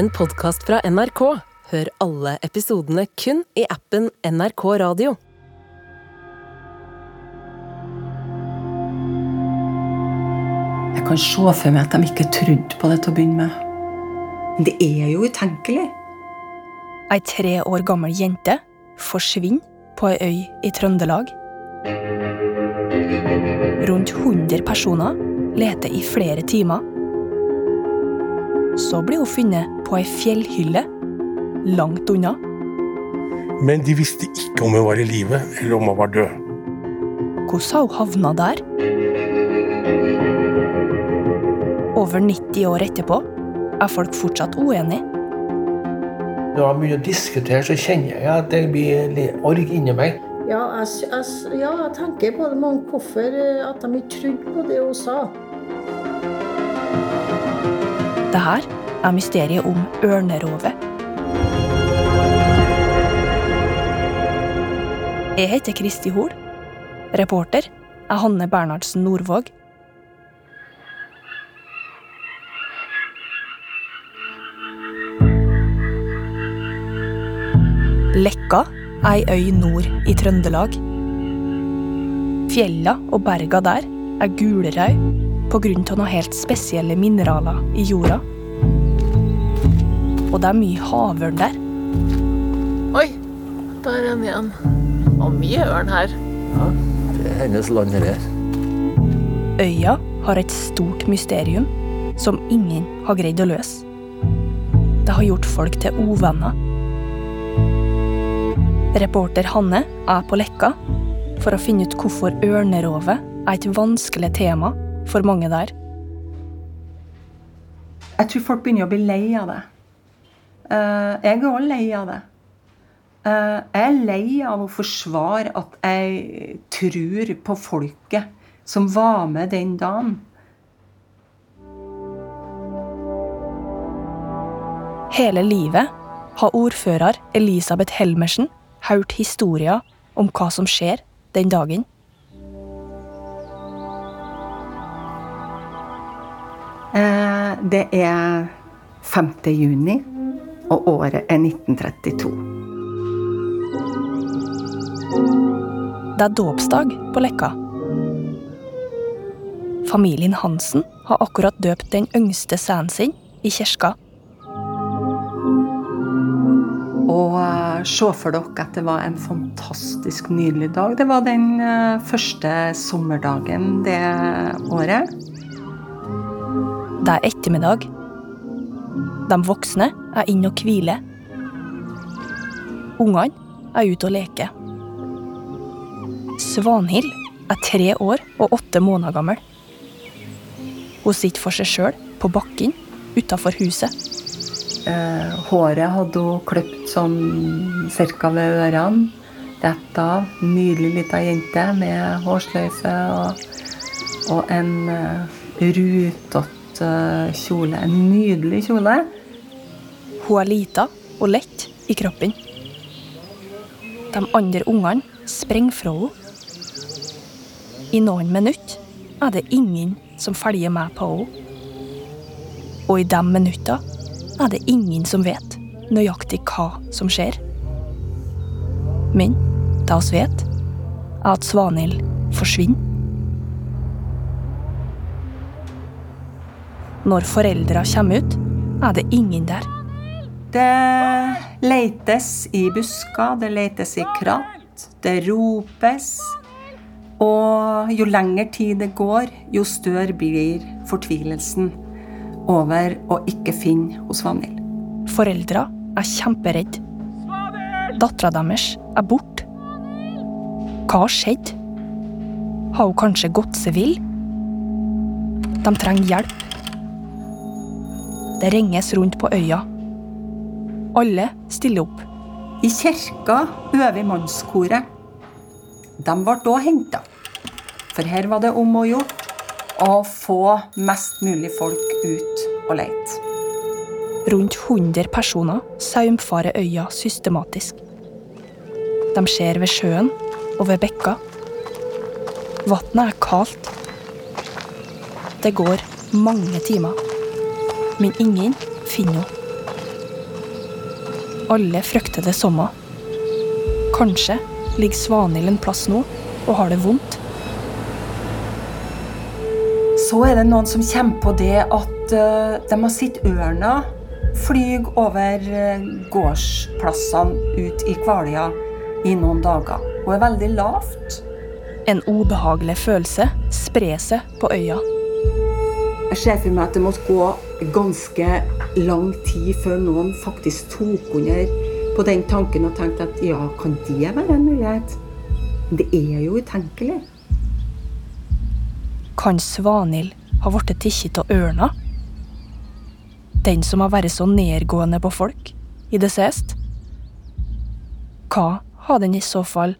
en podkast fra NRK. Hør alle episodene kun i appen NRK Radio. Jeg kan se for meg at de ikke trodde på det til å begynne med. Men det er jo utenkelig. Ei tre år gammel jente forsvinner på ei øy i Trøndelag. Rundt 100 personer leter i flere timer. Så blir hun funnet på ei fjellhylle langt unna. Men de visste ikke om hun var i live eller om hun var død. Hvordan har hun havna der? Over 90 år etterpå er folk fortsatt uenige. Når jeg begynner å diskutere, så kjenner jeg at det blir litt org inni meg. Ja, jeg, jeg, ja, jeg tenker på det, mange hvorfor eh, at de ikke trodde på det hun sa. Det her er mysteriet om ørnerovet. Jeg heter Kristi Hol. Reporter er Hanne Bernhardsen Nordvåg. Lekka er ei øy nord i Trøndelag. Fjella og berga der er gulrøy av noen helt spesielle mineraler i jorda. Og det er mye havørn der. Oi, der er en igjen. Og mye ørn her. Ja, Det er hennes land her. Øya har et stort mysterium som ingen har greid å løse. Det har gjort folk til uvenner. Reporter Hanne er på Lekka for å finne ut hvorfor ørnerovet er et vanskelig tema for mange der. Jeg tror folk begynner å bli lei av det. Eh, jeg er òg lei av det. Eh, jeg er lei av å forsvare at jeg tror på folket som var med den dagen. Hele livet har ordfører Elisabeth Helmersen hørt historier om hva som skjer den dagen. Det er 5. juni, og året er 1932. Det er dåpsdag på Lekka. Familien Hansen har akkurat døpt den yngste sønnen sin i kirka. Og eh, se for dere at det var en fantastisk nydelig dag. Det var den eh, første sommerdagen det året. Det er ettermiddag. De voksne er inne og hviler. Ungene er ute og leker. Svanhild er tre år og åtte måneder gammel. Hun sitter for seg sjøl på bakken utafor huset. Eh, håret hadde hun kløpt sånn ca. ved ørene. Rett av. Nydelig lita jente med hårsløyfe og, og en uh, rutete kjole. En nydelig kjole. Hun er lita og lett i kroppen. De andre ungene springer fra henne. I noen minutter er det ingen som følger med på henne. Og i de minuttene er det ingen som vet nøyaktig hva som skjer. Men det vi vet, er at Svanhild forsvinner. Når foreldra kommer ut, er det ingen der. Det leites i busker, det leites i kratt, det ropes. Og jo lengre tid det går, jo større blir fortvilelsen over å ikke finne hos Svanhild. Foreldra er kjemperedde. Dattera deres er borte. Hva har skjedd? Har hun kanskje gått seg vill? De trenger hjelp. Det ringes rundt på øya. Alle stiller opp. I kirka øver mannskoret. De ble òg henta. For her var det om å gjøre å få mest mulig folk ut og leite. Rundt 100 personer saumfarer øya systematisk. De ser ved sjøen og ved bekka. Vannet er kaldt. Det går mange timer, men ingen finner henne. alle frykter det samme. Kanskje ligger Svanhild en plass nå og har det vondt. Så er det noen som kommer på det at eh, de har sett ørna flyg over eh, gårdsplassene ut i Kvaløya i noen dager. Hun er veldig lavt. En ubehagelig følelse sprer seg på øya. Jeg ser for meg at det måtte gå ganske lang tid før noen faktisk tok under på den tanken og tenkte at ja, kan det være en mulighet? Det er jo utenkelig. Kan Svanhild ha blitt tatt av ørna? Den som har vært så nedgående på folk i det siste? Hva har den i så fall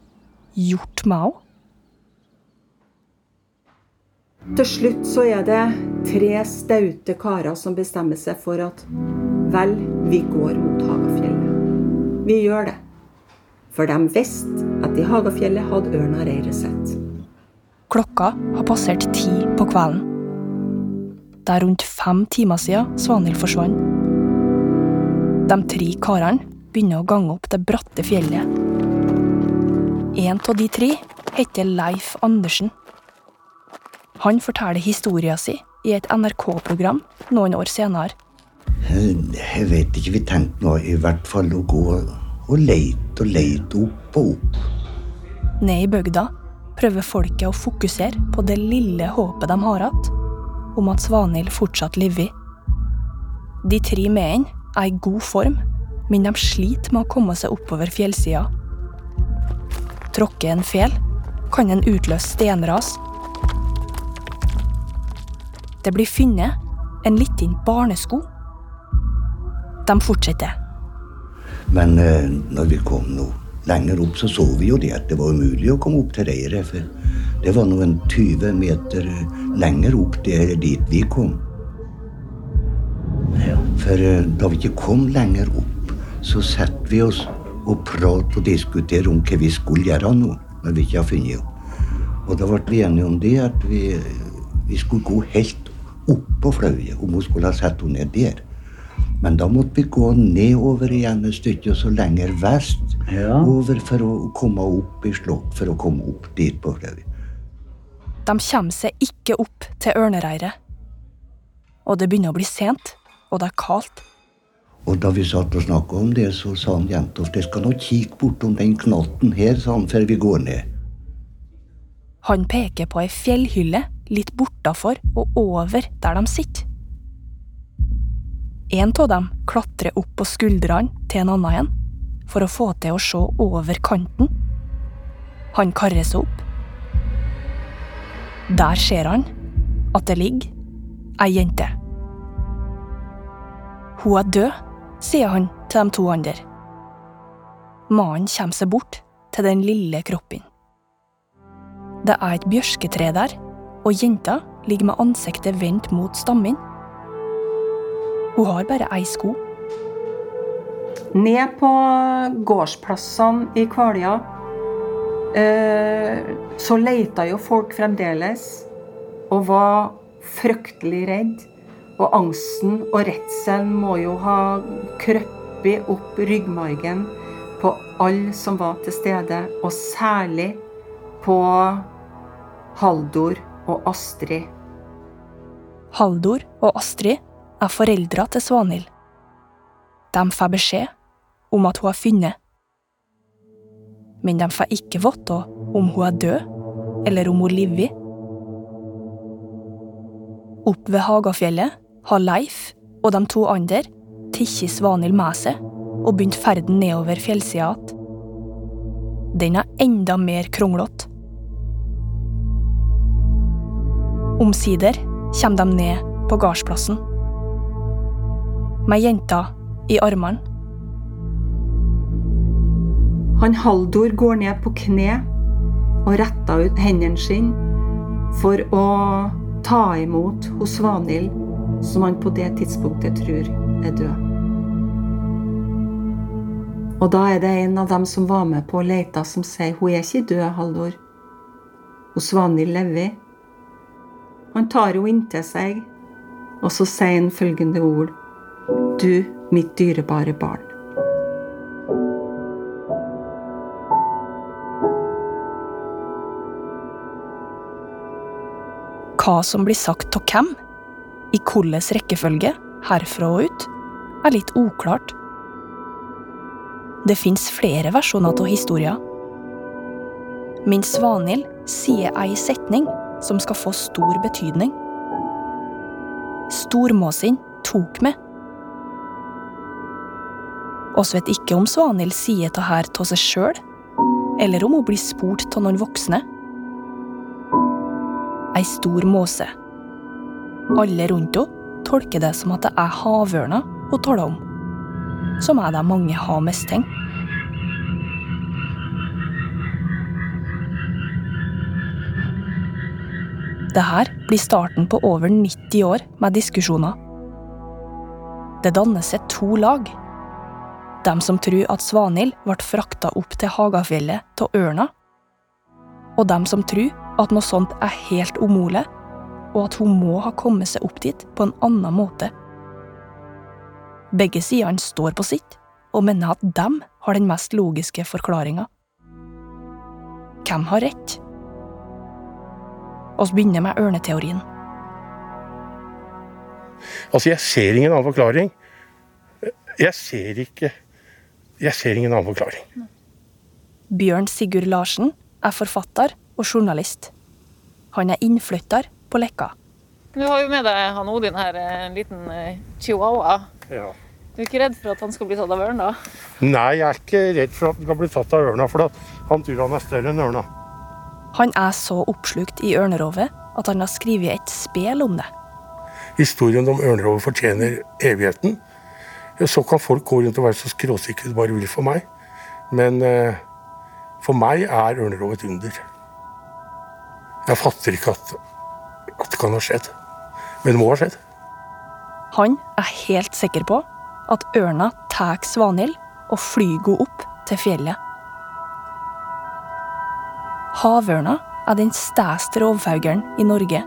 gjort med henne? Til slutt så er det tre staute karer som bestemmer seg for at vel, vi går mot Hagafjellet. Vi gjør det. For de visste at i Hagafjellet hadde ørna reiret sitt. Klokka har passert ti på kvelden. Det er rundt fem timer siden Svanhild forsvant. De tre karene begynner å gange opp det bratte fjellet. En av de tre heter Leif Andersen. Han forteller historien sin i et NRK-program noen år senere. Jeg vet ikke, vi tenkte nå i hvert fall å gå og leite og leite opp og opp. Nede i bygda prøver folket å fokusere på det lille håpet de har hatt om at Svanhild fortsatt lever. De tre mennene er i god form, men de sliter med å komme seg oppover fjellsida. Tråkker en fel, kan en utløse stenras det blir funnet en liten barnesko. De fortsetter. Men eh, når vi kom noe lenger opp, så så vi jo det at det var umulig å komme opp til reiret. For det var noen 20 meter lenger opp der dit vi kom. For eh, da vi ikke kom lenger opp, så satte vi oss og pratet og diskuterte om hva vi skulle gjøre nå, når vi ikke har funnet henne. Og da ble vi enige om det at vi, vi skulle gå helt oppå fløyet, om hun skulle ha satt henne ned der. Men da måtte vi gå nedover igjen et stykke, og så lenger vest. Ja. Over for å komme opp i slott, for å komme opp dit på fløyet. De kommer seg ikke opp til ørnereiret. Og det begynner å bli sent, og det er kaldt. Og da vi satt og snakka om det, så sa han Jentoft jeg skal nå kikke bortom den knotten her, sa han, før vi går ned. Han peker på ei fjellhylle litt bortafor og over der de sitter. En av dem klatrer opp på skuldrene til en annen en, for å få til å se over kanten. Han karrer seg opp. Der ser han at det ligger ei jente. Hun er død, sier han til de to andre. Mannen kommer seg bort til den lille kroppen. Det er et bjørketre der, og jenta ligger med ansiktet vendt mot stammen. Hun har bare ei sko. Ned på gårdsplassene i Kvaløya eh, så leita jo folk fremdeles og var fryktelig redd. Og angsten og redselen må jo ha krøpet opp ryggmargen på alle som var til stede, og særlig på Haldor og Astrid. Haldor og Astrid er foreldra til Svanhild. De får beskjed om at hun er funnet. Men de får ikke vite om hun er død, eller om hun lever. Opp ved Hagafjellet har Leif og de to andre tatt Svanhild med seg og begynt ferden nedover fjellsida igjen. Den er enda mer kronglete. Omsider kommer de ned på gardsplassen. Med jenta i armene. Han Haldor går ned på kne og retter ut hendene sine for å ta imot hos Svanhild, som han på det tidspunktet tror er død. Og da er det en av dem som var med på lete, som sier hun er ikke død, Haldor. Og Svanhild lever. Han tar henne inntil seg, og så sier han følgende ord. Du, mitt dyrebare barn. Hva som blir sagt av hvem, i hvilken rekkefølge, herfra og ut, er litt uklart. Det fins flere versjoner av historien. Min Svanhild sier ei setning som skal få stor betydning. Stormåsen tok meg. Vi vet ikke om Svanhild sier det her av seg sjøl, eller om hun blir spurt av noen voksne. Ei stor måse. Alle rundt henne tolker det som at det er havørna hun taler om, som er det mange har mistenkt. Det her blir starten på over 90 år med diskusjoner. Det danner seg to lag. Dem som tror at Svanhild ble frakta opp til Hagafjellet av ørna, og dem som tror at noe sånt er helt umulig, og at hun må ha kommet seg opp dit på en annen måte. Begge sidene står på sitt, og mener at dem har den mest logiske forklaringa. Hvem har rett? Vi begynner med ørneteorien. Altså, jeg ser ingen annen forklaring. Jeg ser ikke Jeg ser ingen annen forklaring. Bjørn Sigurd Larsen er forfatter og journalist. Han er innflytter på Leka. Du har jo med deg han Odin her, en liten eh, chihuahua. Ja. Du er ikke redd for at han skal bli tatt av ørna? Nei, jeg er ikke redd for at han skal bli tatt av ørna, for han tror han er større enn ørna. Han er så oppslukt i ørnerovet at han har skrevet et spel om det. Historien om ørnerovet fortjener evigheten. Så kan folk gå rundt og være så skråsikre de bare vil for meg. Men eh, for meg er ørnerovet et under. Jeg fatter ikke at, at det kan ha skjedd. Men det må ha skjedd. Han er helt sikker på at ørna tar Svanhild og flyr henne opp til fjellet. Havørna er den største rovfuglen i Norge.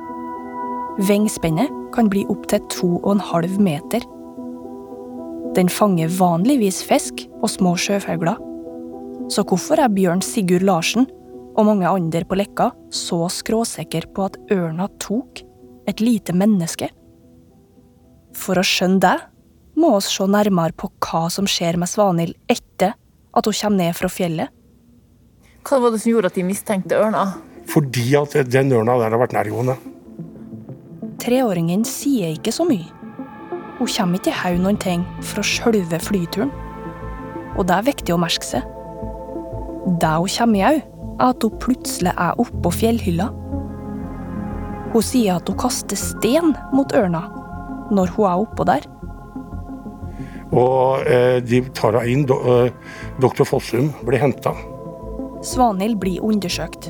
Vengspennet kan bli opptil 2,5 meter. Den fanger vanligvis fisk og små sjøfugler. Så hvorfor er Bjørn Sigurd Larsen og mange andre på Leka så skråsikker på at ørna tok et lite menneske? For å skjønne det må vi se nærmere på hva som skjer med Svanhild etter at hun kommer ned fra fjellet. Hva var det som gjorde at de mistenkte ørna? Fordi at den ørna der har vært nærgående. Treåringen sier ikke så mye. Hun kommer ikke i haug noen ting fra sjølve flyturen. Og det er viktig å merke seg. Det hun kommer i haug, er at hun plutselig er oppå fjellhylla. Hun sier at hun kaster sten mot ørna når hun er oppå der. Og eh, de tar henne inn. Do, eh, Doktor Fossum blir henta. Svanhild blir undersøkt.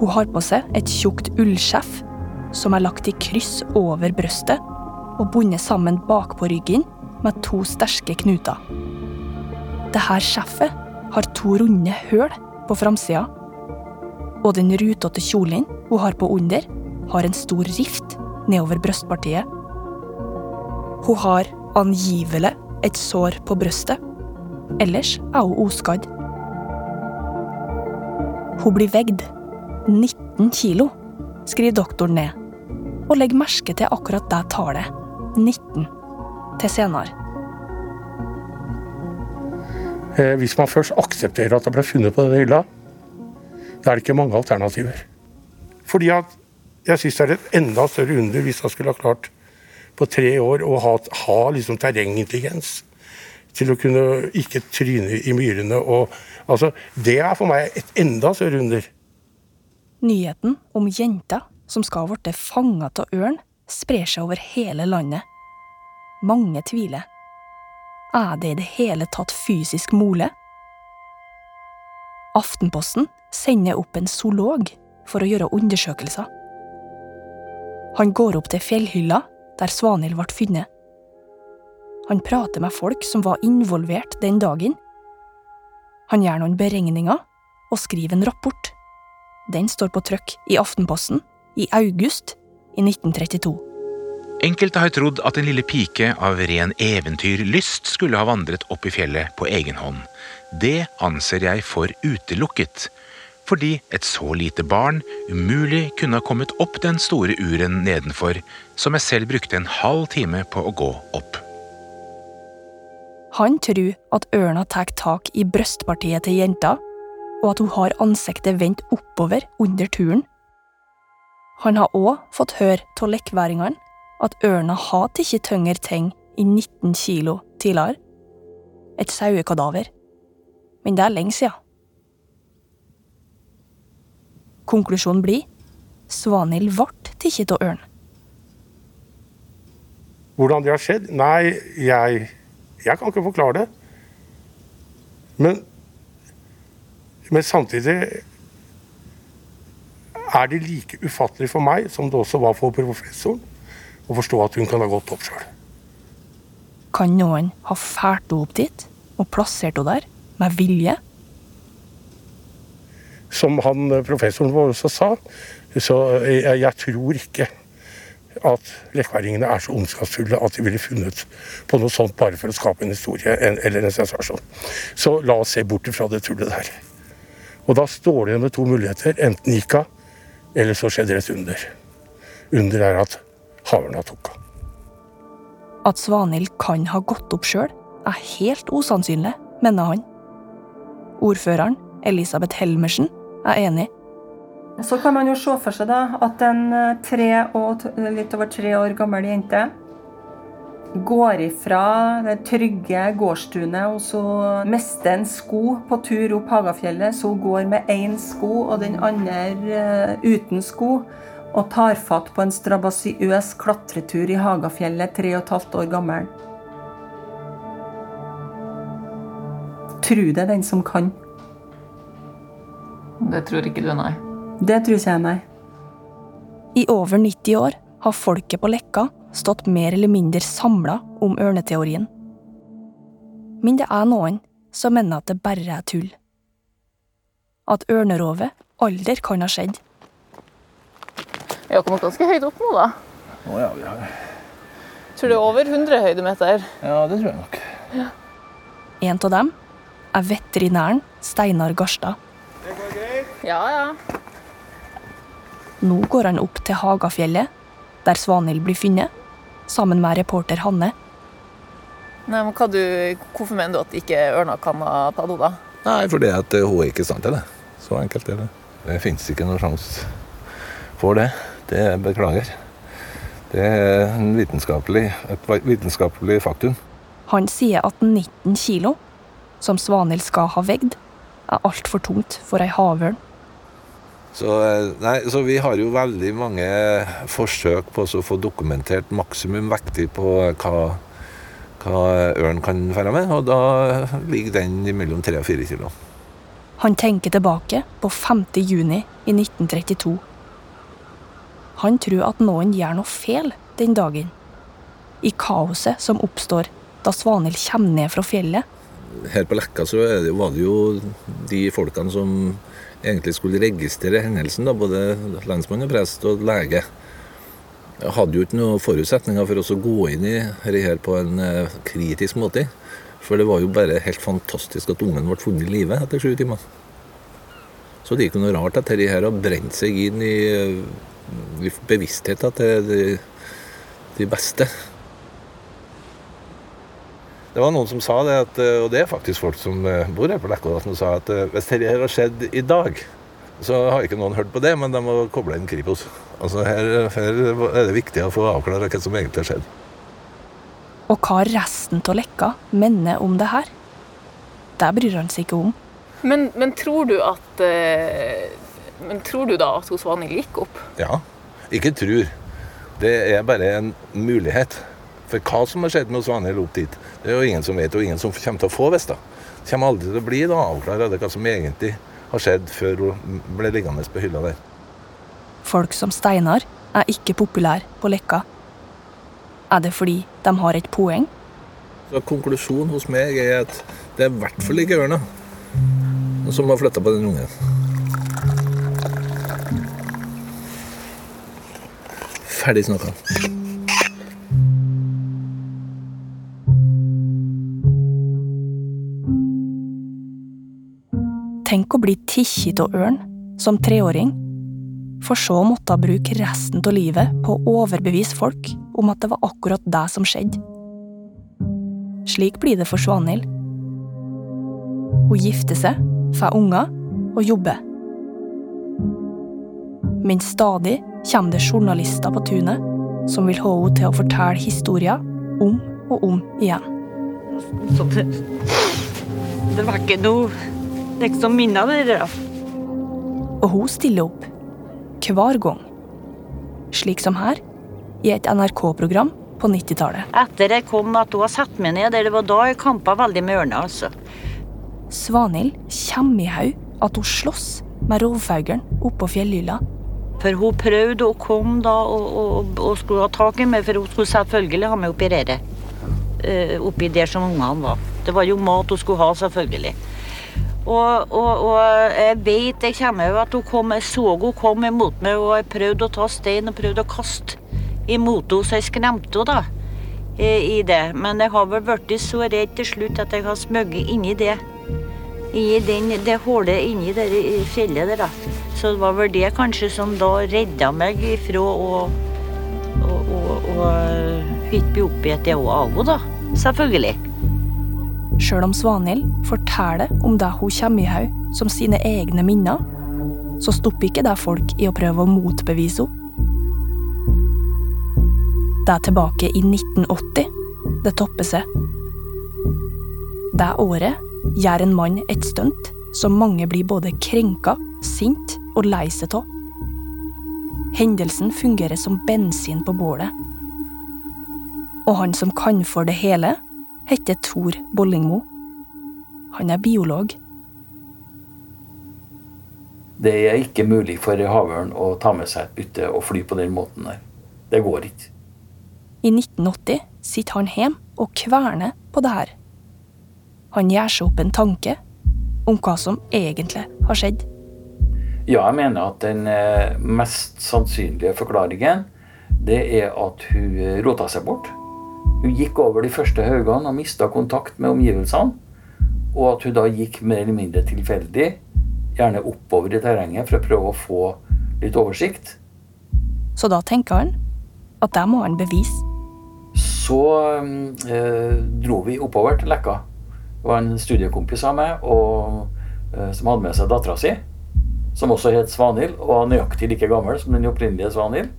Hun har på seg et tjukt ullskjeff som er lagt i kryss over brøstet og bundet sammen bakpå ryggen med to sterke knuter. Dette skjeffet har to runde høl på framsida, og den rutete kjolen hun har på under, har en stor rift nedover brystpartiet. Hun har angivelig et sår på brøstet. Ellers er hun uskadd. Hun blir vegd. 19 kilo, skriver doktoren ned, og legger merke til akkurat det tallet. 19. Til senere. Eh, hvis man først aksepterer at det ble funnet på denne hylla, da er det ikke mange alternativer. Fordi at jeg syns det er et enda større under hvis han skulle ha klart på tre år å ha, ha liksom terrengintelligens til å kunne ikke tryne i myrene. Og, altså, det er for meg et enda større under. Nyheten om jenta som skal ha blitt fanga av ørn, sprer seg over hele landet. Mange tviler. Er det i det hele tatt fysisk mulig? Aftenposten sender opp en zoolog for å gjøre undersøkelser. Han går opp til fjellhylla der Svanhild ble funnet. Han prater med folk som var involvert den dagen. Han gjør noen beregninger og skriver en rapport. Den står på trykk i Aftenposten i august i 1932. Enkelte har trodd at en lille pike av ren eventyrlyst skulle ha vandret opp i fjellet på egen hånd. Det anser jeg for utelukket. fordi et så lite barn umulig kunne ha kommet opp den store uren nedenfor, som jeg selv brukte en halv time på å gå opp. Han tror at ørna tar tak i brystpartiet til jenta, og at hun har ansiktet vendt oppover under turen. Han har òg fått høre av lekkværingene at ørna har tatt tyngre ting i 19 kilo tidligere. Et sauekadaver. Men det er lenge siden. Konklusjonen blir Svanhild ble tatt av ørn. Hvordan det har skjedd? Nei, jeg, jeg kan ikke forklare det. Men, men samtidig er det like ufattelig for meg som det også var for professoren, å forstå at hun kan ha gått opp sjøl. Kan noen ha fælt henne opp dit og plassert henne der med vilje? Som han eh, professoren vår også sa, så jeg, jeg tror ikke at lekkværingene er så ondskapsfulle at de ville funnet på noe sånt bare for å skape en historie eller en sensasjon. Så la oss se bort fra det tullet der. Og da står det igjen med to muligheter. Enten gikk hun, eller så skjedde det et under. Under er at havørna tok henne. At Svanhild kan ha gått opp sjøl, er helt usannsynlig, mener han. Ordføreren, Elisabeth Helmersen, er enig. Så kan man jo se for seg da at en eh, og, litt over tre år gammel jente går ifra det trygge gårdstunet og så mister en sko på tur opp Hagafjellet. Så hun går med én sko og den andre eh, uten sko. Og tar fatt på en strabasiøs klatretur i Hagafjellet tre og et halvt år gammel. Tru det den som kan. Det tror ikke du, nei. Det tror jeg, nei. I over 90 år har folket på Lekka stått mer eller mindre samla om ørneteorien. Men det er noen som mener at det bare er tull. At ørnerovet aldri kan ha skjedd. Vi har kommet ganske høyt opp nå, da. Å ja, vi har Tror det er over 100 høydemeter. Ja, det tror jeg nok. En av dem er veterinæren Steinar Garstad. Ja, ja. Nå går han opp til Hagafjellet, der Svanhild blir funnet, sammen med reporter Hanne. Nei, men hva du, Hvorfor mener du at ikke ørna kan ha tatt henne, da? Nei, fordi at eh, hun er ikke i stand til det. Så enkelt er det. Det fins ikke noen sjanse for det. Det beklager. Det er en vitenskapelig, et vitenskapelig faktum. Han sier at 19 kilo, som Svanhild skal ha veid, er altfor tungt for ei havørn. Så, eh, nei, så vi har jo veldig mange forsøk på å få dokumentert maksimum vektig på hva, hva ørn kan ferde med, og da ligger den mellom 3 og 4 kilo. Han tenker tilbake på 5. juni i 1932. Han tror at noen gjør noe feil den dagen. I kaoset som oppstår da Svanhild kommer ned fra fjellet, Her på Lekka så var det jo de folkene som egentlig skulle registrere hendelsen, da, både lensmann og prest og lege. Jeg hadde jo ikke noen forutsetninger for oss å gå inn i dette her på en eh, kritisk måte. For det var jo bare helt fantastisk at ungen ble funnet i live etter sju timer. Så det er ikke noe rart at dette her har brent seg inn i, eh, bevisstheten til de beste. Det var noen som sa det, at, eh, og det er faktisk folk som eh, bor her på Lekka, som sa at eh, hvis dette her har skjedd i dag, så har ikke noen hørt på det, men de må koble inn Kripos. Altså her, her er det viktig å få avklare hva som egentlig har skjedd. og hva resten av Lekka mener om det her. Det bryr han seg ikke om. Men, men tror du at Men tror du da at Svanhild gikk opp? Ja. Ikke tror. Det er bare en mulighet. For hva som har skjedd med Svanhild opp dit, det er jo ingen som vet, og ingen som kommer til å få vite. Det kommer aldri til å bli da avklart hva som egentlig har skjedd før hun ble liggende på hylla der. Folk som Steinar er ikke populære på Lekka. Er det fordi de har et poeng? Så Konklusjonen hos meg er at det er i hvert fall ikke ørna som har flytta på den ungen. Ferdig snakka. Tenk å bli tikkit av ørn som treåring, for så å måtte bruke resten av livet på å overbevise folk om at det var akkurat det som skjedde. Slik blir det for Svanhild. Hun gifter seg, får unger og jobber. Men stadig kommer det journalister på tunet som vil ha henne til å fortelle historier om og om igjen. Så det, det var ikke noe liksom minne av det der. Og hun stiller opp. Hver gang. Slik som her, i et NRK-program på 90-tallet. Etter jeg kom at hun har satt meg ned det var da jeg kampa veldig med ørna, altså. Svanhild kommer i haug at hun slåss med rovfuglen oppå fjellhylla. For hun prøvde å komme da og, og, og skulle ha tak i meg, for hun skulle selvfølgelig ha meg oppi redet. Uh, oppi der som ungene var. Det var jo mat hun skulle ha, selvfølgelig. Og, og, og jeg vet jeg kommer jo at hun kom, jeg så hun kom imot meg, og jeg prøvde å ta stein og prøvde å kaste imot henne, så jeg skremte henne da i, i det. Men jeg har vel blitt så redd til slutt at jeg har smugget inni det. I den, det hullet inni det fjellet der, da. Så det var vel det kanskje som da redda meg ifra å ikke bli oppgitt jeg òg da. Selvfølgelig. Sjøl om Svanhild forteller om det hun kommer i haug som sine egne minner, så stopper ikke det folk i å prøve å motbevise henne. Det er tilbake i 1980 det topper seg. Det året gjør en mann et stunt som mange blir både krenka, sint og lei seg av. Hendelsen fungerer som bensin på bålet. Og han som kan for det hele, heter Tor Bollingmo. Han er biolog. Det er ikke mulig for havørn å ta med seg et bytte og fly på den måten der. Det går ikke. I 1980 sitter han hjemme og kverner på det her. Han gjør seg opp en tanke om hva som egentlig har skjedd. Ja, jeg mener at den eh, mest sannsynlige forklaringen det er at hun rota seg bort. Hun gikk over de første haugene og mista kontakt med omgivelsene. Og at hun da gikk mer eller mindre tilfeldig, gjerne oppover i terrenget, for å prøve å få litt oversikt. Så da tenker han at det må han bevise. Så eh, dro vi oppover til Lekka. Det var en studiekompis av meg og, eh, som hadde med seg dattera si, som også het Svanhild, og var nøyaktig like gammel som den opprinnelige Svanhild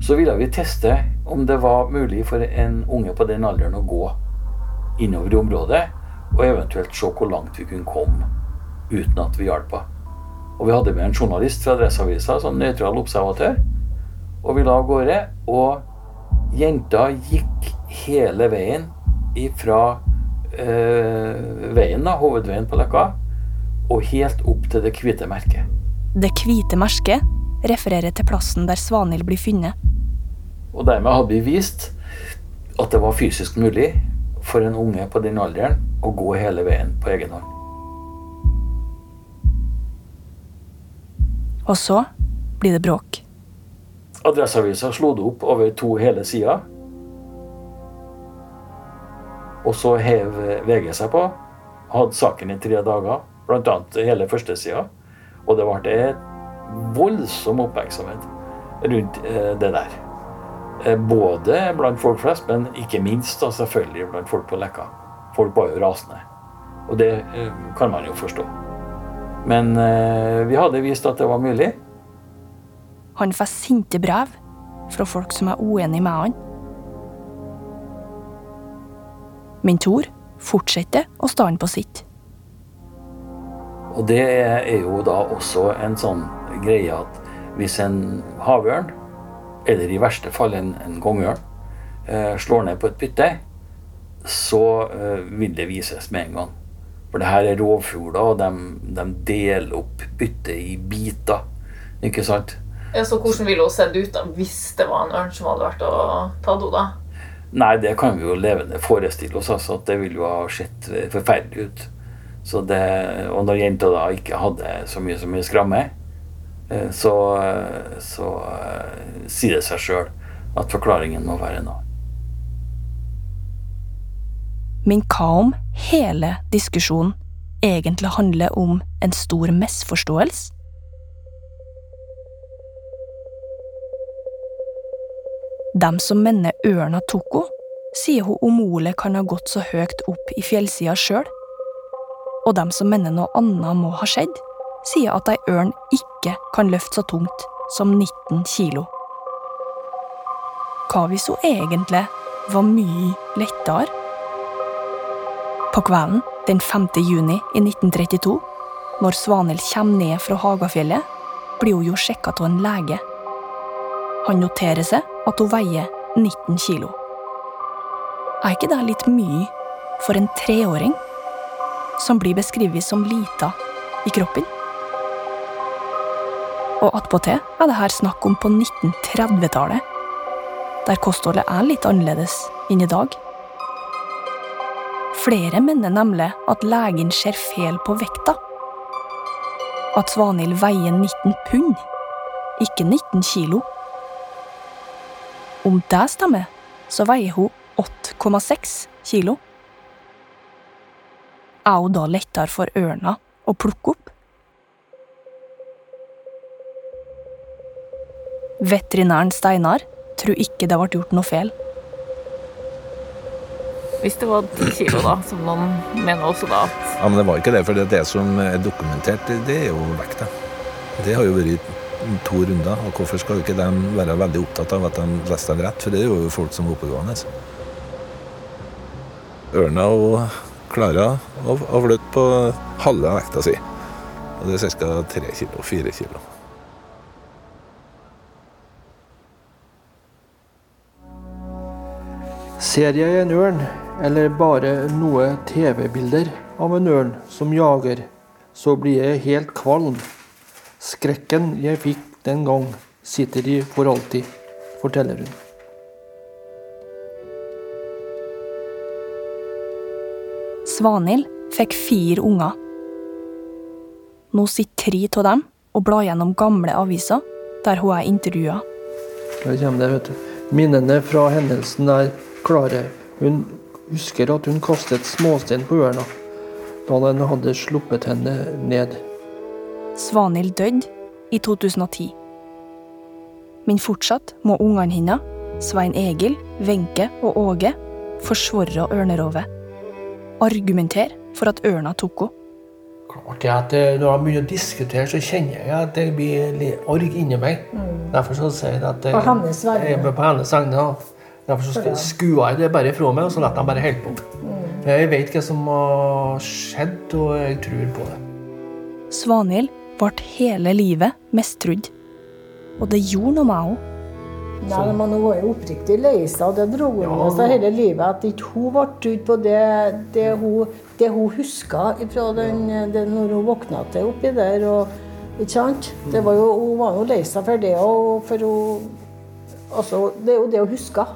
så ville vi teste om det var mulig for en unge på den alderen å gå innover i området, og eventuelt se hvor langt vi kunne komme uten at vi hjalp henne. Og vi hadde med en journalist fra Adresseavisa som nøytral observatør. Og vi la av gårde. Og jenta gikk hele veien ifra øh, veien, da, hovedveien på Løkka, og helt opp til det hvite merket. Det hvite merket refererer til plassen der Svanhild blir funnet. Og dermed hadde vi vist at det var fysisk mulig for en unge på den alderen å gå hele veien på egen hånd. Og så blir det bråk. Adresseavisa slo det opp over to hele sider. Og så hev VG seg på. Hadde saken i tre dager, bl.a. hele førstesida. Og det ble voldsom oppmerksomhet rundt eh, det der. Eh, både blant folk flest, men ikke minst da, selvfølgelig blant folk på Lekka. Folk var jo rasende. Og det eh, kan man jo forstå. Men vi hadde vist at det var mulig. Han får sinte brev fra folk som er uenig med han. Men Tor fortsetter å stå på sitt. Og det er jo da også en sånn greie at hvis en havørn eller i verste fall en, en kongeørn, eh, slår ned på et bytte, så eh, vil det vises med en gang. For det her er rovfugler, og de, de deler opp byttet i biter. Ikke sant? Ja, så hvordan ville hun sett ut da, hvis det var en ørn som hadde vært og tatt henne? da? Nei, det kan vi jo levende forestille oss. altså, at Det ville jo ha sett forferdelig ut det, og når jenta da ikke hadde så mye som ei skramme, eh, så, så eh, sier det seg sjøl at forklaringen må være noe. Men hva om hele diskusjonen egentlig handler om en stor misforståelse? Dem som mener ørna tok henne, sier hun Omole kan ha gått så høyt opp i fjellsida sjøl og dem som mener noe annet må ha skjedd, sier at ei ørn ikke kan løfte så tungt som 19 kilo. Hva hvis hun egentlig var mye lettere? På kvelden den 5. juni i 1932, når Svanhild kommer ned fra Hagafjellet, blir hun jo sjekka av en lege. Han noterer seg at hun veier 19 kilo. Er ikke det litt mye for en treåring, som blir beskrevet som lita i kroppen? Og attpåtil er det her snakk om på 1930-tallet, der kostholdet er litt annerledes enn i dag. Flere mener nemlig at legen ser feil på vekta. At Svanhild veier 19 pund, ikke 19 kilo. Om det stemmer, så veier hun 8,6 kilo. Er hun da lettere for ørna å plukke opp? Veterinæren Steinar tror ikke det ble gjort noe feil. Hvis det var ti kilo, da, som noen mener også da at Ja, Men det var ikke det, for det, det som er dokumentert, det, det er jo vekta. Det har jo vært to runder. og Hvorfor skal ikke de være veldig opptatt av at de leste dem rett? For det er jo folk som er oppegående. Ørna og klarer å, å flytte på halve vekta si. Og det er ca. tre kilo, fire kilo. Ser jeg en ørn, eller bare noe TV-bilder av en ørn som jager, så blir jeg helt kvalm. Skrekken jeg fikk den gang, sitter i for alltid, forteller hun. Svanhild fikk fire unger. Nå sitter tre av dem og blar gjennom gamle aviser der hun er intervjua. Der kommer det, vet du. Minnene fra hendelsen er klare. Hun husker at hun kastet småstein på ørna da den hadde sluppet henne ned. Svanhild døde i 2010. Men fortsatt må ungene hennes, Svein Egil, Wenche og Åge, forsvare ørnerovet. Argumentere for at ørna tok henne. Klart det at eh, Når jeg begynner å diskutere, så kjenner jeg at det blir litt org inni meg. Derfor så sier jeg at eh, På hennes vegne. jeg er på hennes vegne. Derfor så skuer jeg det bare fra meg, og så lar jeg bare holde på. Mm. Jeg vet hva som har skjedd, og jeg tror på det. Svanhild ble hele livet mistrodd. Og det gjorde noe med henne. Nei, men Hun var jo oppriktig lei seg, og det dro hun med seg hele livet. At ikke hun ble trudd på det, det hun, det hun huska fra den, det, når hun våkna til oppi der. Og, ikke sant? Det var jo, hun var jo lei seg for det og for hun, altså, Det er jo det hun huska.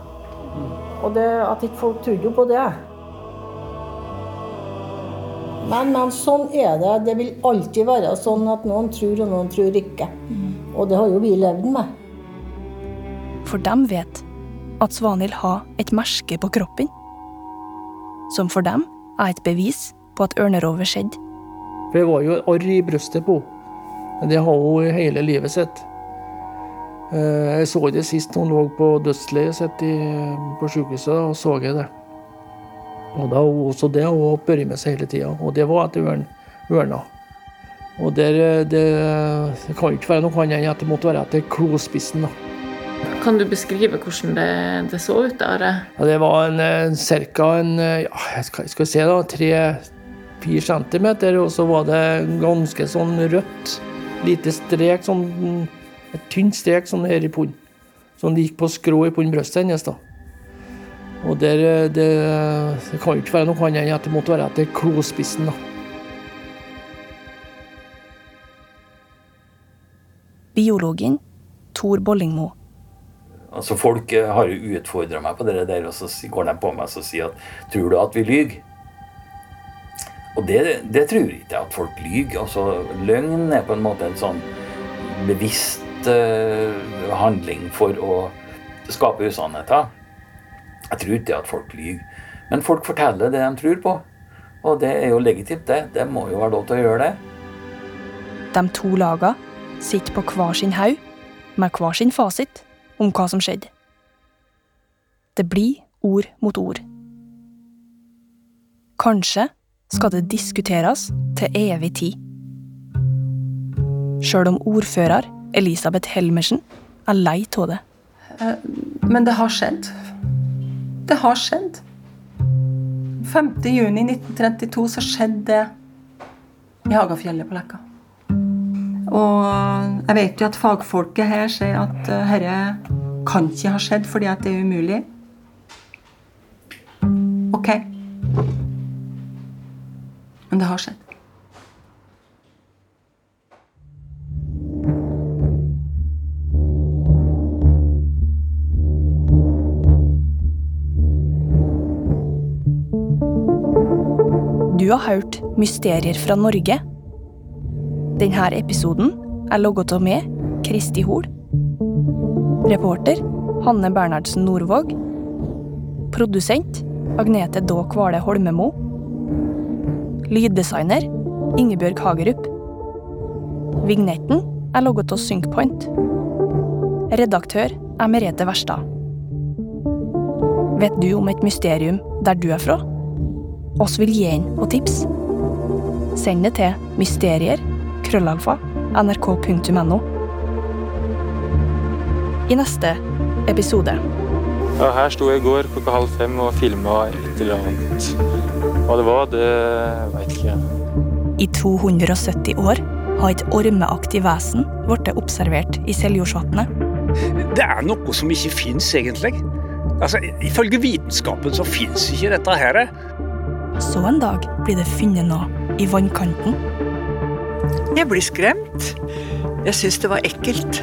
Og det, at ikke folk trodde jo på det. Men, men sånn er det. Det vil alltid være sånn at noen tror, og noen tror ikke. Og det har jo vi levd med. For de vet at Svanhild har et merke på kroppen. Som for dem er et bevis på at ørnerovet skjedde. Det var jo arr i brystet på henne. Det har hun hele livet sitt. Eh, Jeg så det sist hun lå på dødsleiet sitt på sykehuset. og så jeg det. Og da, har hun- så det har hun båret med seg hele tida. Og det var etter ørn, ørna. Og der, eh, det, det kan ikke være noe annet enn at det måtte være etter klospissen. da. Kan du beskrive hvordan det, det så ut der? Ja, det var en, en cirka en eh, ja, jeg skal, jeg skal se da, tre-fire centimeter, og så var det ganske sånn rødt. Lite strek, sånn et tynt strek sånn her i punnen. Som gikk på skrå i punnbrystet hennes. da. Og der, eh, det, det kan jo ikke være noe annet enn at det måtte være etter klospissen. da. Biologen Tor Bollingmo. Altså Folk eh, har jo utfordra meg på det der, og så går de på meg og sier at Tror du at vi lyver? Og det, det tror jeg ikke at folk lyver. Altså, løgn er på en måte en sånn bevisst uh, handling for å skape usannheter. Jeg tror ikke at folk lyver. Men folk forteller det de tror på. Og det er jo legitimt, det. Det må jo være lov til å gjøre det. De to lagene sitter på hver sin haug med hver sin fasit om hva som skjedde. Det blir ord mot ord. Kanskje skal det diskuteres til evig tid. Sjøl om ordfører Elisabeth Helmersen er lei av det. Eh, Men det har skjedd. Det har skjedd. 5. juni 1932 så skjedde det i Hagafjellet på Leka. Og jeg vet jo at fagfolket her sier at herre dette kan ikke ha skjedd fordi at det er umulig. Ok. Men det har skjedd. Du har hørt Mysterier fra Norge. Denne episoden er logget av meg, Kristi Hol. Reporter Hanne Bernhardsen Norvåg. Produsent Agnete Daa Kvale Holmemo. Lyddesigner Ingebjørg Hagerup. Vignetten er logget til Synkpoint. Redaktør er Merete Verstad. Vet du om et mysterium der du er fra? Oss vil gi inn på tips. Send det til mysterier, krøllalfa, nrk.no. I neste episode. Ja, her sto jeg i går klokka halv fem og filma et eller annet. Hva det var, det veit ikke jeg. I 270 år har et ormeaktig vesen blitt observert i Seljordsvatnet. Det er noe som ikke fins, egentlig. Altså, Ifølge vitenskapen så fins ikke dette her. Så en dag blir det funnet noe i vannkanten. Jeg blir skremt. Jeg syns det var ekkelt.